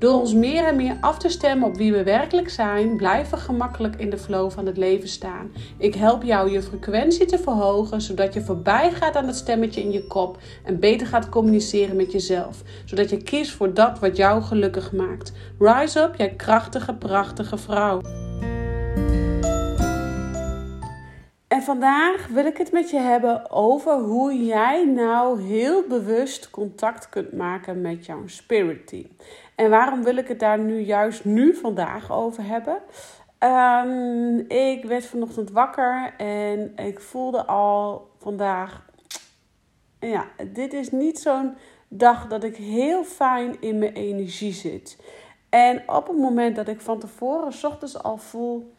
Door ons meer en meer af te stemmen op wie we werkelijk zijn, blijven we gemakkelijk in de flow van het leven staan. Ik help jou je frequentie te verhogen, zodat je voorbij gaat aan het stemmetje in je kop en beter gaat communiceren met jezelf, zodat je kiest voor dat wat jou gelukkig maakt. Rise up, jij krachtige, prachtige vrouw. En vandaag wil ik het met je hebben over hoe jij nou heel bewust contact kunt maken met jouw spirit team. En waarom wil ik het daar nu juist nu vandaag over hebben? Um, ik werd vanochtend wakker en ik voelde al vandaag, ja, dit is niet zo'n dag dat ik heel fijn in mijn energie zit. En op het moment dat ik van tevoren, s ochtends al voel,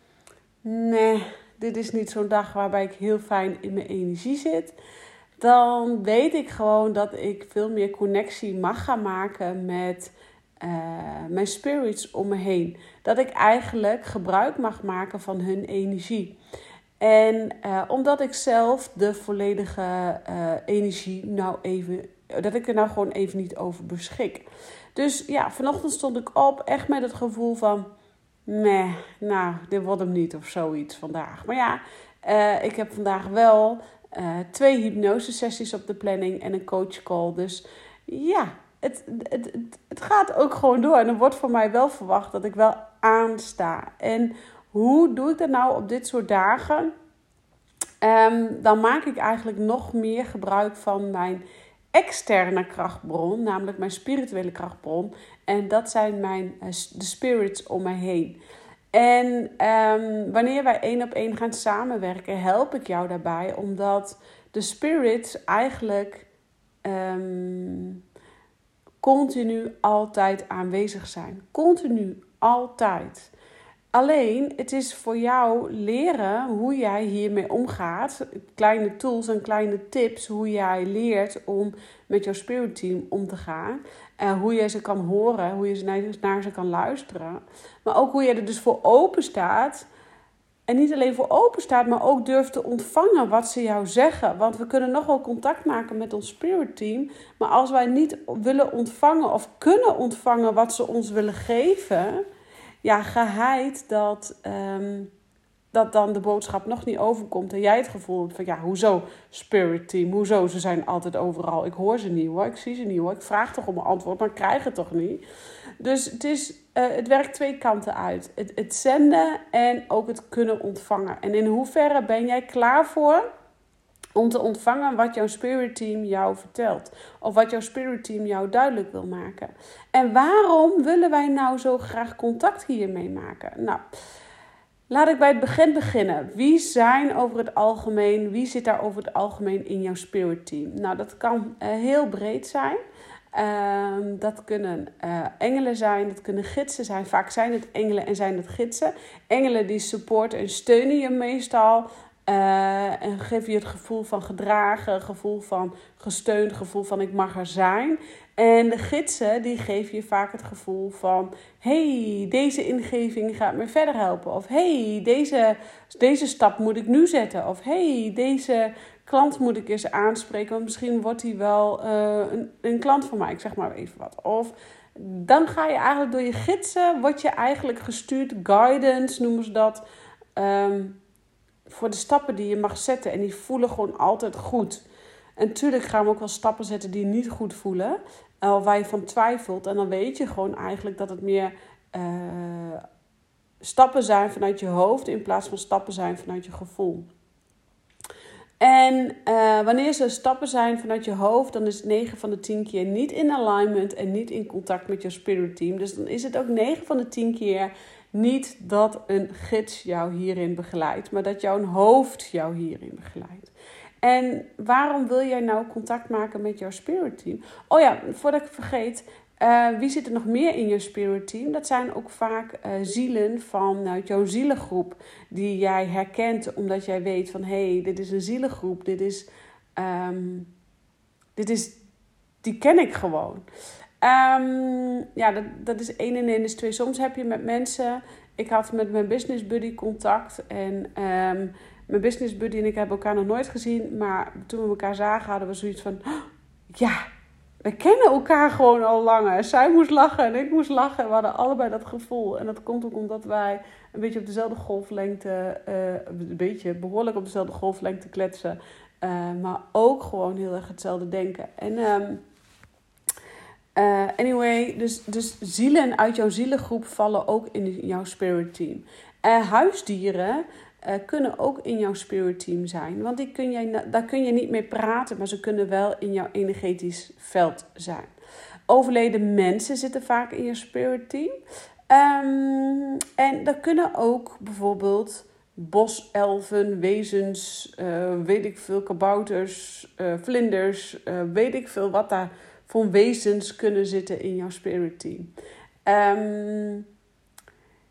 nee, dit is niet zo'n dag waarbij ik heel fijn in mijn energie zit. Dan weet ik gewoon dat ik veel meer connectie mag gaan maken met uh, mijn spirits om me heen. Dat ik eigenlijk gebruik mag maken van hun energie. En uh, omdat ik zelf de volledige uh, energie nou even, dat ik er nou gewoon even niet over beschik. Dus ja, vanochtend stond ik op echt met het gevoel van nee, nou, dit wordt hem niet of zoiets vandaag. Maar ja, ik heb vandaag wel twee hypnosesessies op de planning en een coachcall. Dus ja, het, het, het, gaat ook gewoon door. En er wordt van mij wel verwacht dat ik wel aansta. En hoe doe ik dat nou op dit soort dagen? Um, dan maak ik eigenlijk nog meer gebruik van mijn externe krachtbron, namelijk mijn spirituele krachtbron. En dat zijn mijn, eh, de spirits om mij heen. En um, wanneer wij één op één gaan samenwerken, help ik jou daarbij, omdat de spirits eigenlijk um, continu altijd aanwezig zijn. Continu, altijd. Alleen, het is voor jou leren hoe jij hiermee omgaat. Kleine tools en kleine tips hoe jij leert om met jouw spirit team om te gaan. Uh, hoe je ze kan horen, hoe je naar, ze kan luisteren. Maar ook hoe je er dus voor open staat. En niet alleen voor open staat, maar ook durft te ontvangen wat ze jou zeggen. Want we kunnen nog wel contact maken met ons spirit team. Maar als wij niet willen ontvangen of kunnen ontvangen wat ze ons willen geven ja, geheid dat, um, dat dan de boodschap nog niet overkomt. En jij het gevoel hebt van, ja, hoezo spirit team? Hoezo? Ze zijn altijd overal. Ik hoor ze niet hoor, ik zie ze niet hoor. Ik vraag toch om een antwoord, maar ik krijg het toch niet. Dus het, is, uh, het werkt twee kanten uit. Het, het zenden en ook het kunnen ontvangen. En in hoeverre ben jij klaar voor om te ontvangen wat jouw spirit team jou vertelt. Of wat jouw spirit team jou duidelijk wil maken. En waarom willen wij nou zo graag contact hiermee maken? Nou, laat ik bij het begin beginnen. Wie zijn over het algemeen, wie zit daar over het algemeen in jouw spirit team? Nou, dat kan uh, heel breed zijn. Uh, dat kunnen uh, engelen zijn, dat kunnen gidsen zijn. Vaak zijn het engelen en zijn het gidsen. Engelen die supporten en steunen je meestal uh, en geef je het gevoel van gedragen, gevoel van gesteund, gevoel van ik mag er zijn. En de gidsen die geven je vaak het gevoel van hey, deze ingeving gaat me verder helpen. Of hey, deze, deze stap moet ik nu zetten. Of hey, deze klant moet ik eens aanspreken, want misschien wordt hij wel uh, een, een klant van mij. Ik zeg maar even wat. Of dan ga je eigenlijk door je gidsen, word je eigenlijk gestuurd, guidance noemen ze dat. Um, voor de stappen die je mag zetten. En die voelen gewoon altijd goed. En natuurlijk gaan we ook wel stappen zetten die niet goed voelen. Of waar je van twijfelt. En dan weet je gewoon eigenlijk dat het meer uh, stappen zijn vanuit je hoofd. In plaats van stappen zijn vanuit je gevoel. En uh, wanneer ze stappen zijn vanuit je hoofd, dan is het 9 van de 10 keer niet in alignment en niet in contact met je spirit team. Dus dan is het ook 9 van de 10 keer niet dat een gids jou hierin begeleidt, maar dat jouw hoofd jou hierin begeleidt. En waarom wil jij nou contact maken met jouw spirit team? Oh ja, voordat ik vergeet, uh, wie zit er nog meer in je spirit team? Dat zijn ook vaak uh, zielen vanuit jouw zielengroep die jij herkent omdat jij weet van hé, hey, dit is een zielengroep, dit is, um, dit is, die ken ik gewoon. Um, ja, dat, dat is één en één is twee. Soms heb je met mensen, ik had met mijn business buddy contact en um, mijn business buddy en ik hebben elkaar nog nooit gezien, maar toen we elkaar zagen hadden we zoiets van, oh, ja we kennen elkaar gewoon al langer. Zij moest lachen en ik moest lachen. We hadden allebei dat gevoel. En dat komt ook omdat wij een beetje op dezelfde golflengte, uh, een beetje behoorlijk op dezelfde golflengte kletsen. Uh, maar ook gewoon heel erg hetzelfde denken. En um, uh, anyway, dus, dus zielen uit jouw zielengroep vallen ook in jouw spirit team. huisdieren uh, kunnen ook in jouw spirit team zijn. Want die kun jij, daar kun je niet mee praten, maar ze kunnen wel in jouw energetisch veld zijn. Overleden mensen zitten vaak in je spirit team. Um, en dat kunnen ook bijvoorbeeld boselfen, wezens, uh, weet ik veel, kabouters, uh, vlinders, weet ik veel wat daar voor wezens kunnen zitten in jouw spirit team. Um,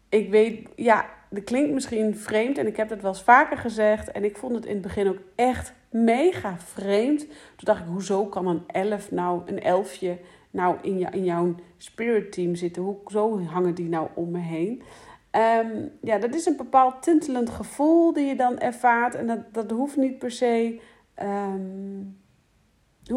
ik weet, ja, dat klinkt misschien vreemd en ik heb dat wel eens vaker gezegd. En ik vond het in het begin ook echt mega vreemd. Toen dacht ik, hoezo kan een elf nou, een elfje nou in, jou, in jouw spirit team zitten? Hoezo hangen die nou om me heen? Um, ja, dat is een bepaald tintelend gevoel die je dan ervaart. En dat, dat hoeft niet per se... Um,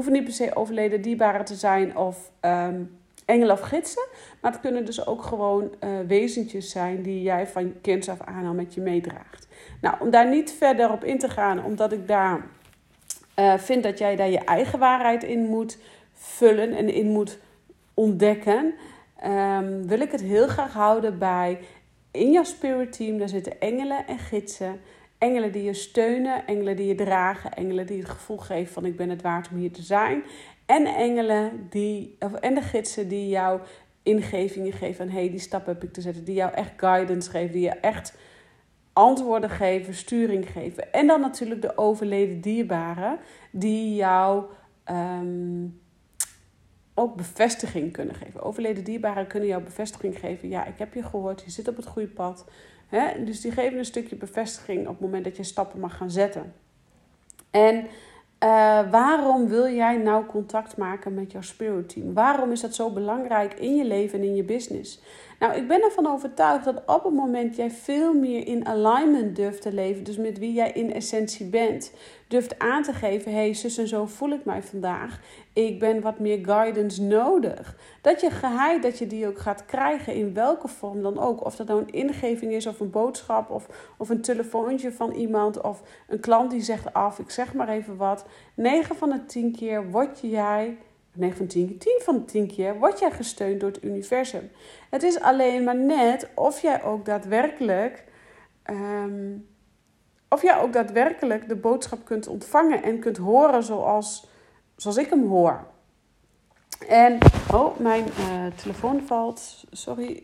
niet per se overleden dierbaren te zijn of um, engelen of gidsen. Maar het kunnen dus ook gewoon uh, wezentjes zijn die jij van kinds af aan al met je meedraagt. Nou, om daar niet verder op in te gaan, omdat ik daar uh, vind dat jij daar je eigen waarheid in moet vullen en in moet ontdekken, um, wil ik het heel graag houden bij in jouw spirit team. Daar zitten engelen en gidsen. Engelen die je steunen, engelen die je dragen, engelen die het gevoel geven van ik ben het waard om hier te zijn. En engelen die, of, en de gidsen die jou ingevingen geven van hey, die stap heb ik te zetten. Die jou echt guidance geven, die je echt antwoorden geven, sturing geven. En dan natuurlijk de overleden dierbaren die jou um, ook bevestiging kunnen geven. Overleden dierbaren kunnen jou bevestiging geven. Ja, ik heb je gehoord, je zit op het goede pad. He? Dus die geven een stukje bevestiging op het moment dat je stappen mag gaan zetten. En uh, waarom wil jij nou contact maken met jouw spirit team? Waarom is dat zo belangrijk in je leven en in je business? Nou, ik ben ervan overtuigd dat op het moment jij veel meer in alignment durft te leven, dus met wie jij in essentie bent, durft aan te geven: hé, zus en zo voel ik mij vandaag. Ik ben wat meer guidance nodig. Dat je geheid dat je die ook gaat krijgen, in welke vorm dan ook. Of dat nou een ingeving is, of een boodschap, of, of een telefoontje van iemand, of een klant die zegt af, ik zeg maar even wat. 9 van de 10 keer word jij 9 van 10 keer, 10 van 10 keer word jij gesteund door het universum. Het is alleen maar net of jij ook daadwerkelijk, um, of jij ook daadwerkelijk de boodschap kunt ontvangen en kunt horen zoals, zoals ik hem hoor. En, oh, mijn uh, telefoon valt. Sorry,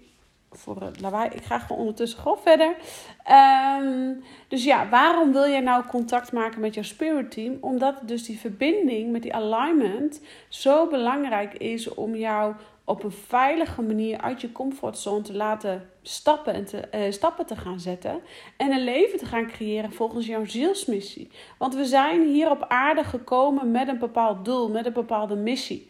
voor het lawaai. Ik ga gewoon ondertussen gewoon verder. Um, dus ja, waarom wil jij nou contact maken met jouw spirit team? Omdat dus die verbinding met die alignment zo belangrijk is om jou op een veilige manier uit je comfortzone te laten stappen en te, uh, stappen te gaan zetten. En een leven te gaan creëren volgens jouw zielsmissie. Want we zijn hier op aarde gekomen met een bepaald doel, met een bepaalde missie.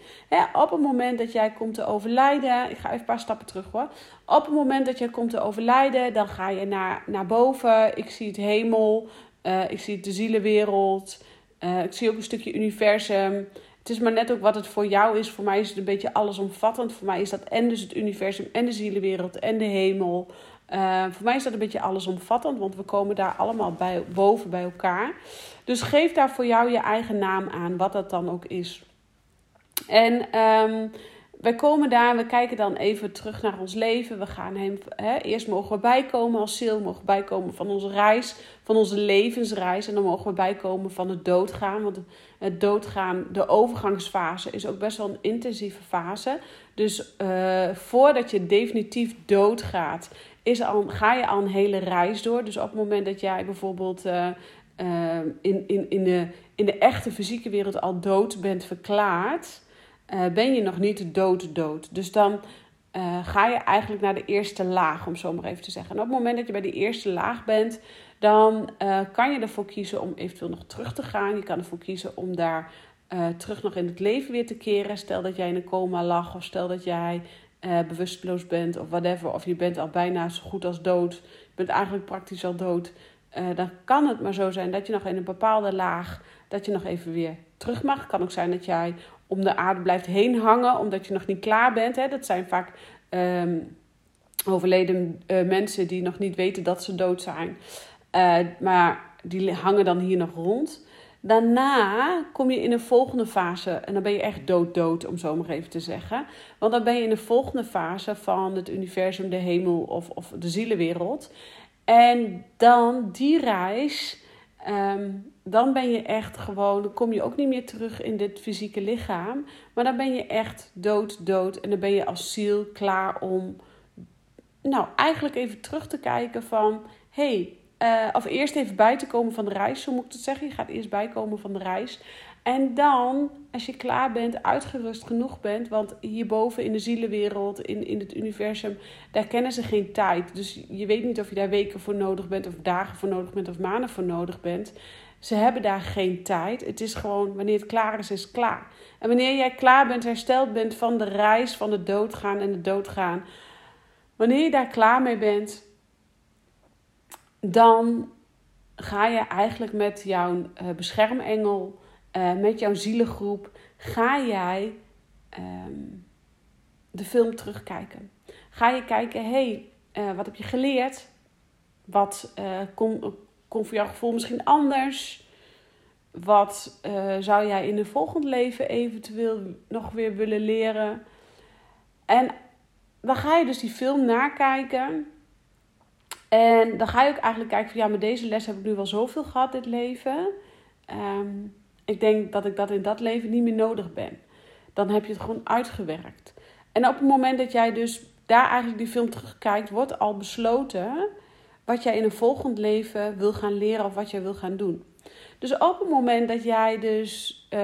op het moment dat jij komt te overlijden, ik ga even een paar stappen terug hoor. Op het moment dat jij komt te overlijden, dan ga je naar, naar boven. Ik zie het hemel, uh, ik zie de zielenwereld, uh, ik zie ook een stukje universum. Het is maar net ook wat het voor jou is. Voor mij is het een beetje allesomvattend. Voor mij is dat en dus het universum en de zielenwereld en de hemel. Uh, voor mij is dat een beetje allesomvattend, want we komen daar allemaal bij, boven bij elkaar. Dus geef daar voor jou je eigen naam aan, wat dat dan ook is. En um, wij komen daar, we kijken dan even terug naar ons leven. We gaan hem, eerst mogen we bijkomen als ziel, mogen we bijkomen van onze reis, van onze levensreis. En dan mogen we bijkomen van het doodgaan. Want het doodgaan, de overgangsfase, is ook best wel een intensieve fase. Dus uh, voordat je definitief doodgaat, is al, ga je al een hele reis door. Dus op het moment dat jij bijvoorbeeld. Uh, uh, in, in, in, de, in de echte fysieke wereld al dood bent verklaard, ben je nog niet dood dood. Dus dan ga je eigenlijk naar de eerste laag, om zo maar even te zeggen. En op het moment dat je bij die eerste laag bent, dan uh, kan je ervoor kiezen om eventueel nog terug te gaan. Je kan ervoor kiezen om daar uh, terug nog in het leven weer te keren. Stel dat jij in een coma lag, of stel dat jij bewusteloos bent, of whatever. Of je bent al bijna zo goed als dood. Je bent eigenlijk praktisch al dood. dan kan het maar zo zijn dat je nog in een bepaalde laag, dat je nog even weer terug mag. Kan ook zijn dat jij om de aarde blijft heen hangen, omdat je nog niet klaar bent. Hè. Dat zijn vaak um, overleden mensen die nog niet weten dat ze dood zijn. Uh, maar die hangen dan hier nog rond. Daarna kom je in een volgende fase en dan ben je echt dood-dood, om zo maar even te zeggen. Want dan ben je in de volgende fase van het universum, de hemel of, of de zielenwereld. En dan die reis Um, dan ben je echt gewoon, dan kom je ook niet meer terug in dit fysieke lichaam. Maar dan ben je echt dood, dood. En dan ben je als ziel klaar om, nou, eigenlijk even terug te kijken van, hey, uh, of eerst even bij te komen van de reis, zo moet ik het zeggen. Je gaat eerst bijkomen van de reis. En dan, als je klaar bent, uitgerust genoeg bent, want hierboven in de zielenwereld, in, in het universum, daar kennen ze geen tijd. Dus je weet niet of je daar weken voor nodig bent, of dagen voor nodig bent, of maanden voor nodig bent. Ze hebben daar geen tijd. Het is gewoon, wanneer het klaar is, is het klaar. En wanneer jij klaar bent, hersteld bent van de reis van het doodgaan en het doodgaan, wanneer je daar klaar mee bent, dan ga je eigenlijk met jouw uh, beschermengel uh, met jouw zielengroep ga jij um, de film terugkijken. Ga je kijken, hé, hey, uh, wat heb je geleerd? Wat kon, kon voor jouw gevoel misschien anders? Wat zou jij in een volgend leven eventueel nog weer willen leren? En dan ga je dus die film nakijken. En dan ga je ook eigenlijk kijken van ja, met deze les heb ik nu wel zoveel gehad dit leven. Um, ik denk dat ik dat in dat leven niet meer nodig ben. Dan heb je het gewoon uitgewerkt. En op het moment dat jij dus daar eigenlijk die film terugkijkt, wordt al besloten wat jij in een volgend leven wil gaan leren of wat jij wil gaan doen. Dus op het moment dat jij dus uh,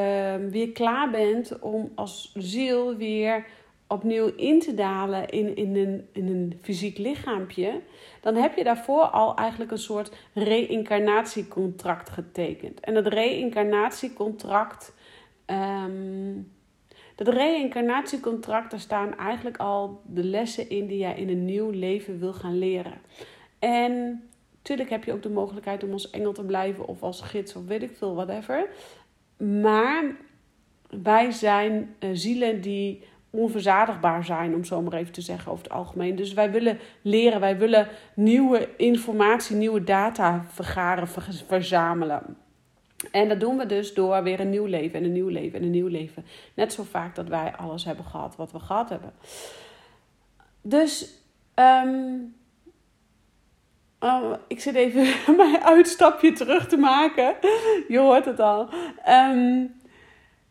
weer klaar bent om als ziel weer opnieuw in te dalen in, in, een, in een fysiek lichaampje, dan heb je daarvoor al eigenlijk een soort reïncarnatiecontract getekend. En dat reïncarnatiecontract, um, dat reïncarnatiecontract, daar staan eigenlijk al de lessen in die jij in een nieuw leven wil gaan leren. En natuurlijk heb je ook de mogelijkheid om als engel te blijven of als gids of weet ik veel, whatever. Maar wij zijn uh, zielen die onverzadigbaar zijn, om zo maar even te zeggen over het algemeen. Dus wij willen leren, wij willen nieuwe informatie, nieuwe data vergaren, verzamelen. En dat doen we dus door weer een nieuw leven en een nieuw leven en een nieuw leven. Net zo vaak dat wij alles hebben gehad wat we gehad hebben. Dus um, ik zit even mijn uitstapje terug te maken. Je hoort het al. Um,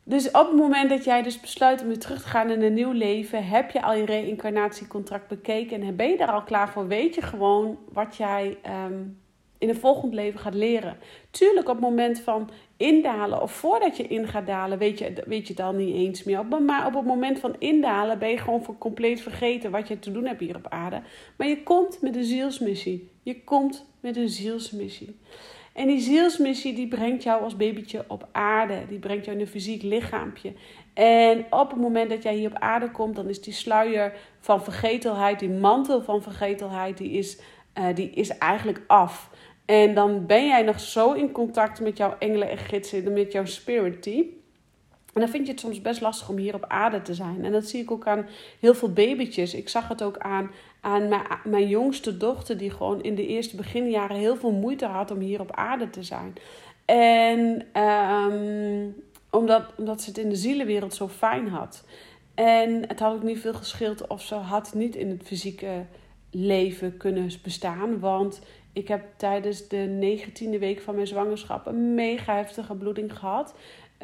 dus op het moment dat jij dus besluit om weer terug te gaan in een nieuw leven, heb je al je reïncarnatiecontract bekeken en ben je daar al klaar voor, weet je gewoon wat jij um, in een volgend leven gaat leren. Tuurlijk, op het moment van indalen of voordat je in gaat dalen, weet je, weet je het al niet eens meer. Maar op het moment van indalen ben je gewoon voor compleet vergeten wat je te doen hebt hier op aarde. Maar je komt met een zielsmissie. Je komt met een zielsmissie. En die zielsmissie die brengt jou als babytje op aarde. Die brengt jou in een fysiek lichaampje. En op het moment dat jij hier op aarde komt, dan is die sluier van vergetelheid, die mantel van vergetelheid, die is, uh, die is eigenlijk af. En dan ben jij nog zo in contact met jouw engelen en gidsen, met jouw spirit team. En dan vind je het soms best lastig om hier op aarde te zijn. En dat zie ik ook aan heel veel babytjes. Ik zag het ook aan, aan mijn, jongste dochter, die gewoon in de eerste beginjaren heel veel moeite had om hier op aarde te zijn. En um, omdat, omdat ze het in de zielenwereld zo fijn had. En het had ook niet veel geschild of ze had niet in het fysieke leven kunnen bestaan. Want ik heb tijdens de negentiende week van mijn zwangerschap een mega heftige bloeding gehad.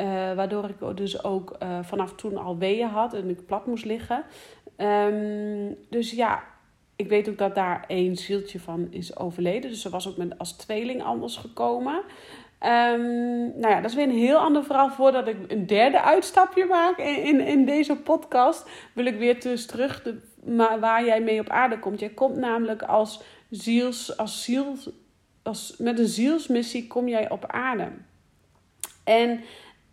Uh, waardoor ik dus ook uh, vanaf toen al weeën had en ik plat moest liggen. Um, dus ja, ik weet ook dat daar één zieltje van is overleden. Dus ze was ook met, als tweeling anders gekomen. Um, nou ja, dat is weer een heel ander verhaal. Voordat ik een derde uitstapje maak in, in, in deze podcast, wil ik weer dus terug de, maar waar jij mee op aarde komt. Jij komt namelijk als ziels, als ziels, als, met een zielsmissie kom jij op aarde. En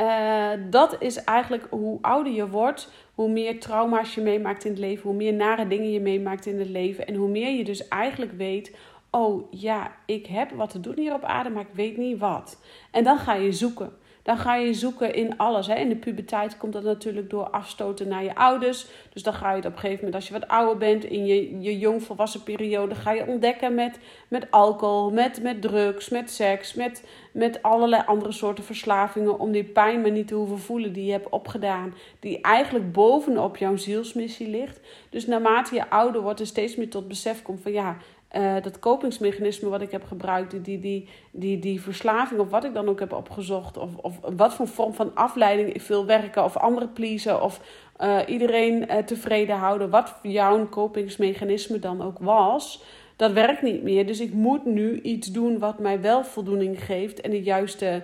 uh, dat is eigenlijk hoe ouder je wordt, hoe meer trauma's je meemaakt in het leven, hoe meer nare dingen je meemaakt in het leven. En hoe meer je dus eigenlijk weet oh ja, ik heb wat te doen hier op aarde, maar ik weet niet wat. En dan ga je zoeken. Dan ga je zoeken in alles. Hè. In de puberteit komt dat natuurlijk door afstoten naar je ouders. Dus dan ga je het op een gegeven moment, als je wat ouder bent, in je, je jongvolwassen periode, ga je ontdekken met, met alcohol, met, met drugs, met seks, met, met allerlei andere soorten verslavingen. Om die pijn maar niet te hoeven voelen die je hebt opgedaan. Die eigenlijk bovenop jouw zielsmissie ligt. Dus naarmate je ouder wordt en steeds meer tot besef komt van ja, uh, dat kopingsmechanisme wat ik heb gebruikt, die, die, die, die verslaving of wat ik dan ook heb opgezocht, of, of wat voor vorm van afleiding ik wil werken, of anderen pleasen, of uh, iedereen uh, tevreden houden, wat jouw kopingsmechanisme dan ook was, dat werkt niet meer. Dus ik moet nu iets doen wat mij wel voldoening geeft en de juiste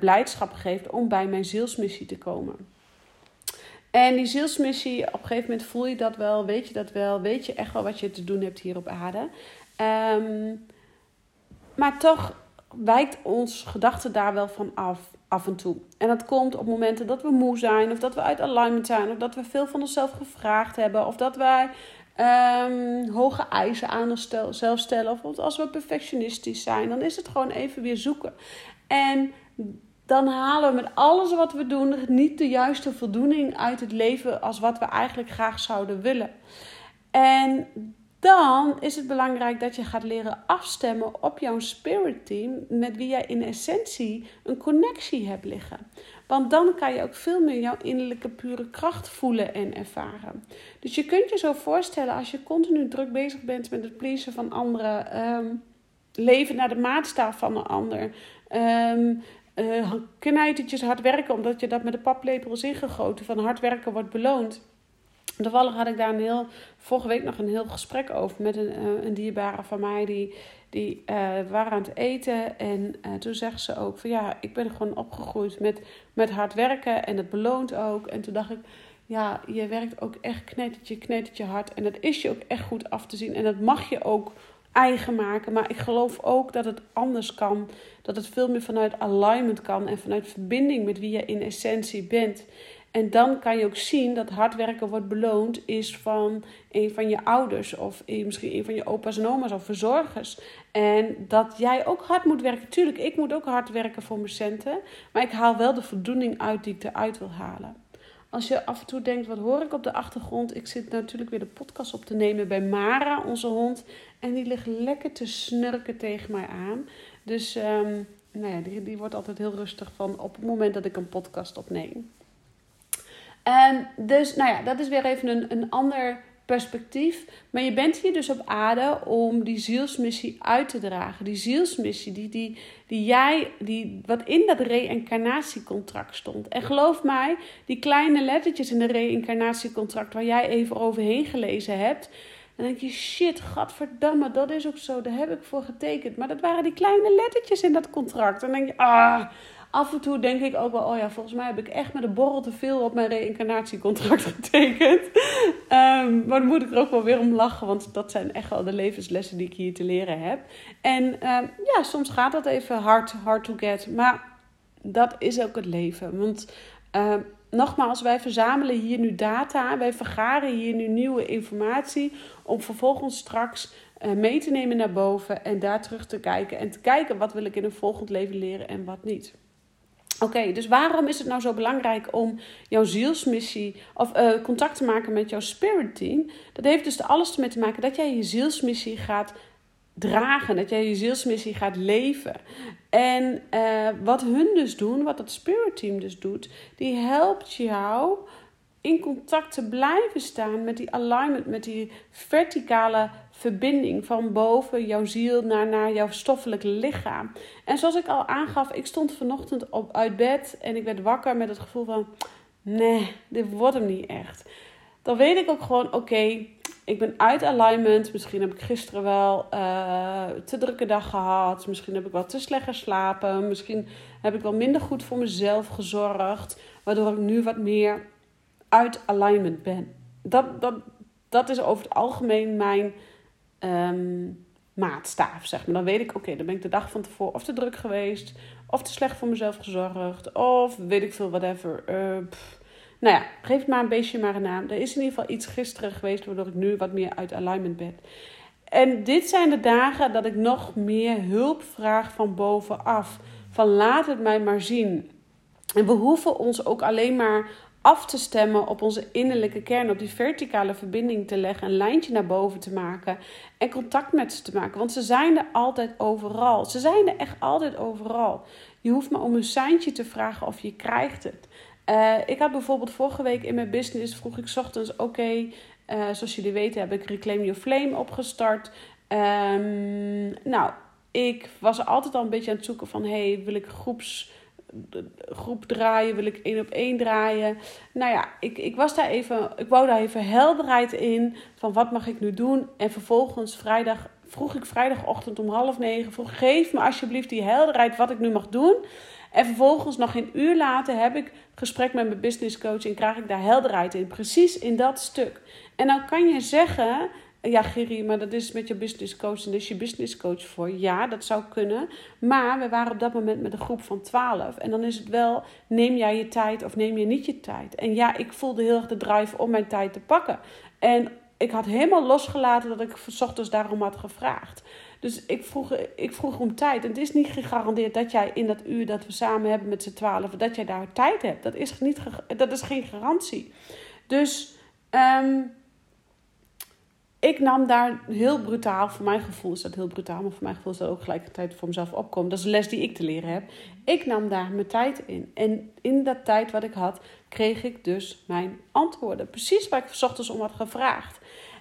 blijdschap geeft om bij mijn zielsmissie te komen. En die zielsmissie, op een gegeven moment voel je dat wel, weet je dat wel, weet je echt wel wat je te doen hebt hier op aarde. Um, maar toch wijkt ons gedachte daar wel van af, af en toe. En dat komt op momenten dat we moe zijn, of dat we uit alignment zijn, of dat we veel van onszelf gevraagd hebben, of dat wij um, hoge eisen aan onszelf stellen, of als we perfectionistisch zijn, dan is het gewoon even weer zoeken. En dan halen we met alles wat we doen niet de juiste voldoening uit het leven als wat we eigenlijk graag zouden willen. En dan is het belangrijk dat je gaat leren afstemmen op jouw spirit team, met wie jij in essentie een connectie hebt liggen. Want dan kan je ook veel meer jouw innerlijke pure kracht voelen en ervaren. Dus je kunt je zo voorstellen als je continu druk bezig bent met het pleasen van anderen, um, leven naar de maatstaf van een ander. Um, uh, knijtertjes hard werken, omdat je dat met de paplepel is ingegoten. Van hard werken wordt beloond. Toevallig had ik daar een heel, vorige week nog een heel gesprek over met een, uh, een dierbare van mij. Die, die uh, waren aan het eten. En toen zegt ze ook van ja, ik ben gewoon opgegroeid met, met hard werken. En het beloont ook. En toen dacht ik, ja, je werkt ook echt knettertje, knettertje hard. En dat is je ook echt goed af te zien. En dat mag je ook eigen maken. Maar ik geloof ook dat het anders kan. Dat het veel meer vanuit alignment kan en vanuit verbinding met wie je in essentie bent. En dan kan je ook zien dat hard werken wordt beloond is van een van je ouders of misschien een van je opa's en oma's of verzorgers. En dat jij ook hard moet werken. Tuurlijk, ik moet ook hard werken voor mijn centen. Maar ik haal wel de voldoening uit die ik eruit wil halen. Als je af en toe denkt, wat hoor ik op de achtergrond? Ik zit natuurlijk weer de podcast op te nemen bij Mara, onze hond. En die ligt lekker te snurken tegen mij aan. Dus um, nou ja, die, die wordt altijd heel rustig van op het moment dat ik een podcast opneem. En dus, nou ja, dat is weer even een, een ander perspectief. Maar je bent hier dus op aarde om die zielsmissie uit te dragen. Die zielsmissie die, die, die jij, die, wat in dat reïncarnatiecontract stond. En geloof mij, die kleine lettertjes in de reïncarnatiecontract waar jij even overheen gelezen hebt. Dan denk je, shit, gadverdamme, dat is ook zo. Daar heb ik voor getekend. Maar dat waren die kleine lettertjes in dat contract. En dan denk je, ah, af en toe denk ik ook wel, oh ja, volgens mij heb ik echt met een borrel te veel op mijn reïncarnatiecontract getekend. Um, maar dan moet ik er ook wel weer om lachen, want dat zijn echt wel de levenslessen die ik hier te leren heb. En um, ja, soms gaat dat even hard, hard to get, maar dat is ook het leven. Want um, nogmaals, wij verzamelen hier nu data, wij vergaren hier nu nieuwe informatie om vervolgens straks uh, mee te nemen naar boven en daar terug te kijken en te kijken wat wil ik in een volgend leven leren en wat niet. Oké, dus waarom is het nou zo belangrijk om jouw zielsmissie of uh, contact te maken met jouw spirit team? Dat heeft dus alles ermee te maken dat jij je zielsmissie gaat dragen, dat jij je zielsmissie gaat leven. En uh, wat hun dus doen, wat dat spirit team dus doet, die helpt jou in contact te blijven staan met die alignment, met die verticale verbinding van boven jouw ziel naar, naar jouw stoffelijk lichaam. En zoals ik al aangaf, ik stond vanochtend op, uit bed en ik werd wakker met het gevoel van: nee, dit wordt hem niet echt. Dan weet ik ook gewoon: oké, ik ben uit alignment. Misschien heb ik gisteren wel uh, te drukke dag gehad. Misschien heb ik wel te slecht geslapen. Misschien heb ik wel minder goed voor mezelf gezorgd. Waardoor ik nu wat meer uit alignment ben. Dat, dat, dat is over het algemeen mijn ehm, maatstaaf, zeg maar. Dan weet ik, oké, dan ben ik de dag van tevoren of te druk geweest, of te slecht voor mezelf gezorgd, of weet ik veel, whatever. Uh, nou ja, geef het maar een beetje maar een naam. Er is in ieder geval iets gisteren geweest waardoor ik nu wat meer uit alignment ben. En dit zijn de dagen dat ik nog meer hulp vraag van bovenaf. Van laat het mij maar zien. En we hoeven ons ook alleen maar af te stemmen op onze innerlijke kern, op die verticale verbinding te leggen, een lijntje naar boven te maken en contact met ze te maken. Want ze zijn er altijd overal. Ze zijn er echt altijd overal. Je hoeft maar om een seintje te vragen of je krijgt het. Uh, ik had bijvoorbeeld vorige week in mijn business, vroeg ik ochtends, oké, uh, zoals jullie weten heb ik Reclaim Your Flame opgestart. Um, nou, ik was altijd al een beetje aan het zoeken van, hey, wil ik groeps groep draaien? Wil ik één op één draaien? Nou ja, ik, ik was daar even, ik wou daar even helderheid in van wat mag ik nu doen? En vervolgens vrijdag vroeg ik vrijdagochtend om half negen, vroeg geef me alsjeblieft die helderheid wat ik nu mag doen. En vervolgens nog een uur later heb ik gesprek met mijn business coach en krijg ik daar helderheid in. Precies in dat stuk. En dan kan je zeggen, ja, Giri, maar dat is met je business coach en is je business coach voor. Ja, dat zou kunnen. Maar we waren op dat moment met een groep van 12. En dan is het wel, neem jij je tijd of neem je niet je tijd? En ja, ik voelde heel erg de drive om mijn tijd te pakken. En ik had helemaal losgelaten dat ik s ochtends daarom had gevraagd. Dus ik vroeg, ik vroeg om tijd. En het is niet gegarandeerd dat jij in dat uur dat we samen hebben met z'n twaalf, dat jij daar tijd hebt. Dat is, niet, dat is geen garantie. Dus um, ik nam daar heel brutaal, voor mijn gevoel is dat heel brutaal, maar voor mijn gevoel is dat ook gelijkertijd voor mezelf opkomen. Dat is een les die ik te leren heb. Ik nam daar mijn tijd in. En in dat tijd wat ik had, kreeg ik dus mijn antwoorden. Precies waar ik s ochtends om had gevraagd.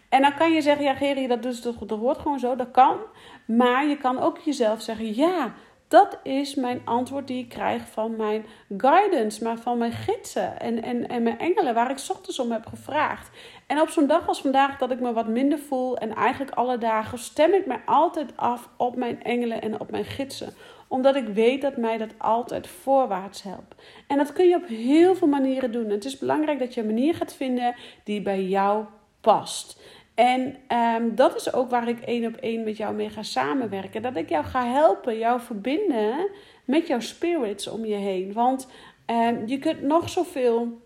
En dan kan je zeggen, ja Geri, dat, dus, dat, hoort gewoon zo, dat kan. Maar je kan ook jezelf zeggen, ja, dat is mijn antwoord die ik krijg van mijn guidance, maar van mijn gidsen en, en, en mijn engelen, waar ik ochtends om heb gevraagd. En op zo'n dag als vandaag, dat ik me wat minder voel en eigenlijk alle dagen, stem ik me altijd af op mijn engelen en op mijn gidsen omdat ik weet dat mij dat altijd voorwaarts helpt. En dat kun je op heel veel manieren doen. Het is belangrijk dat je een manier gaat vinden die bij jou past. En um, dat is ook waar ik één op één met jou mee ga samenwerken. Dat ik jou ga helpen, jou verbinden met jouw spirits om je heen. Want um, je kunt nog zoveel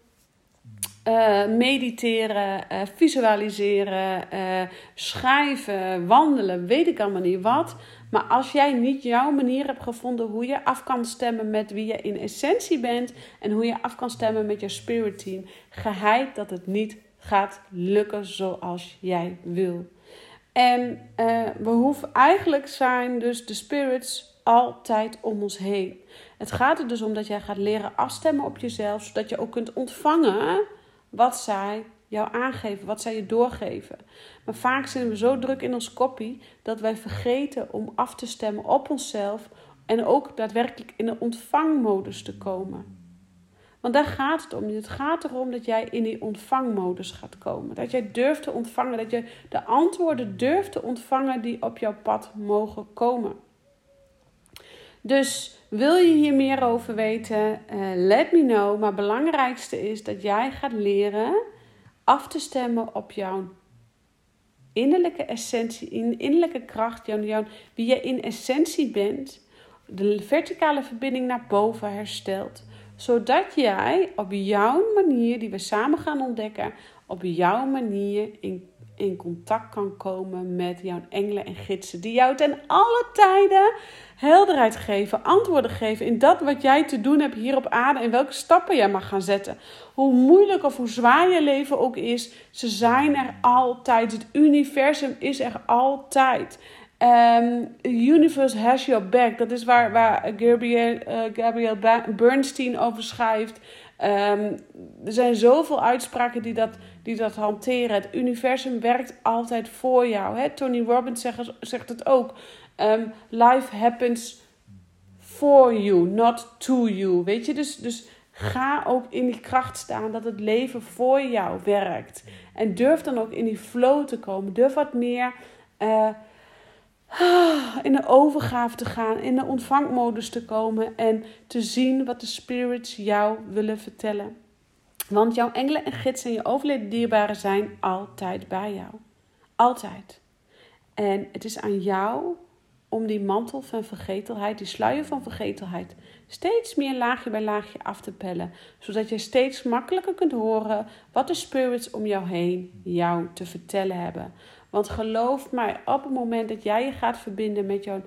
uh, mediteren, uh, visualiseren, uh, schrijven, wandelen, weet ik allemaal niet wat. Maar als jij niet jouw manier hebt gevonden hoe je af kan stemmen met wie je in essentie bent en hoe je af kan stemmen met je spirit team, geheid dat het niet gaat lukken zoals jij wil. En uh, we hoeven eigenlijk zijn dus de spirits altijd om ons heen. Het gaat er dus om dat jij gaat leren afstemmen op jezelf, zodat je ook kunt ontvangen wat zij jou aangeven, wat zij je doorgeven. Maar vaak zijn we zo druk in ons kopie dat wij vergeten om af te stemmen op onszelf en ook daadwerkelijk in de ontvangmodus te komen. Want daar gaat het om. Het gaat erom dat jij in die ontvangmodus gaat komen. Dat jij durft te ontvangen. Dat je de antwoorden durft te ontvangen die op jouw pad mogen komen. Dus wil je hier meer over weten? Uh, let me know. Maar het belangrijkste is dat jij gaat leren af te stemmen op jouw innerlijke essentie, innerlijke kracht, jouw, jouw, wie je in essentie bent. De verticale verbinding naar boven herstelt zodat jij op jouw manier, die we samen gaan ontdekken, op jouw manier in, in contact kan komen met jouw engelen en gidsen. Die jou ten alle tijden helderheid geven, antwoorden geven in dat wat jij te doen hebt hier op aarde en welke stappen jij mag gaan zetten. Hoe moeilijk of hoe zwaar je leven ook is, ze zijn er altijd. Het universum is er altijd. Um, Universe has your back. Dat is waar, waar Gabriel, uh, Gabriel Bernstein over schrijft. Um, er zijn zoveel uitspraken die dat, die dat hanteren. Het universum werkt altijd voor jou. Hè? Tony Robbins zegt, zegt het ook. Um, life happens for you, not to you. Weet je, dus, dus Ga ook in die kracht staan dat het leven voor jou werkt. En durf dan ook in die flow te komen. Durf wat meer uh, in de overgave te gaan, in de ontvangmodus te komen en te zien wat de spirits jou willen vertellen. Want jouw engelen en gidsen en je overleden dierbaren zijn altijd bij jou. Altijd. En het is aan jou om die mantel van vergetelheid, die sluier van vergetelheid, steeds meer laagje bij laagje af te pellen. Zodat je steeds makkelijker kunt horen wat de spirits om jou heen jou te vertellen hebben. Want geloof mij, op het moment dat jij je gaat verbinden met jouw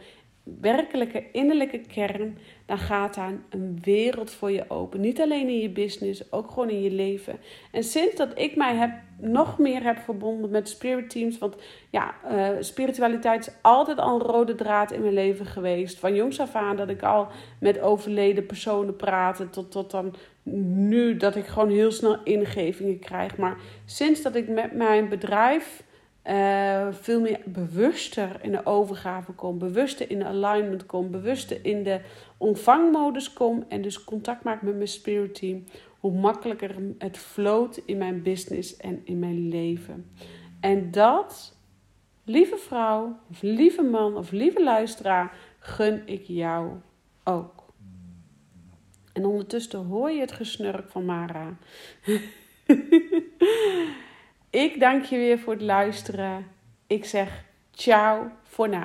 werkelijke innerlijke kern, dan gaat daar een wereld voor je open. Niet alleen in je business, ook gewoon in je leven. En sinds dat ik mij heb, nog meer heb verbonden met spirit teams, want ja, uh, spiritualiteit is altijd al een rode draad in mijn leven geweest. Van jongs af aan dat ik al met overleden personen praatte, tot, tot dan nu dat ik gewoon heel snel ingevingen krijg. Maar sinds dat ik met mijn bedrijf uh, veel meer bewuster in de overgave kom, bewuster in de alignment kom, bewuster in de ontvangmodus kom en dus contact maak met mijn spirit team, hoe makkelijker het floot in mijn business en in mijn leven. En dat, lieve vrouw, of lieve man, of lieve luisteraar, gun ik jou ook. En ondertussen hoor je het gesnurk van Mara. Ik dank je weer voor het luisteren. Ik zeg ciao voor nu.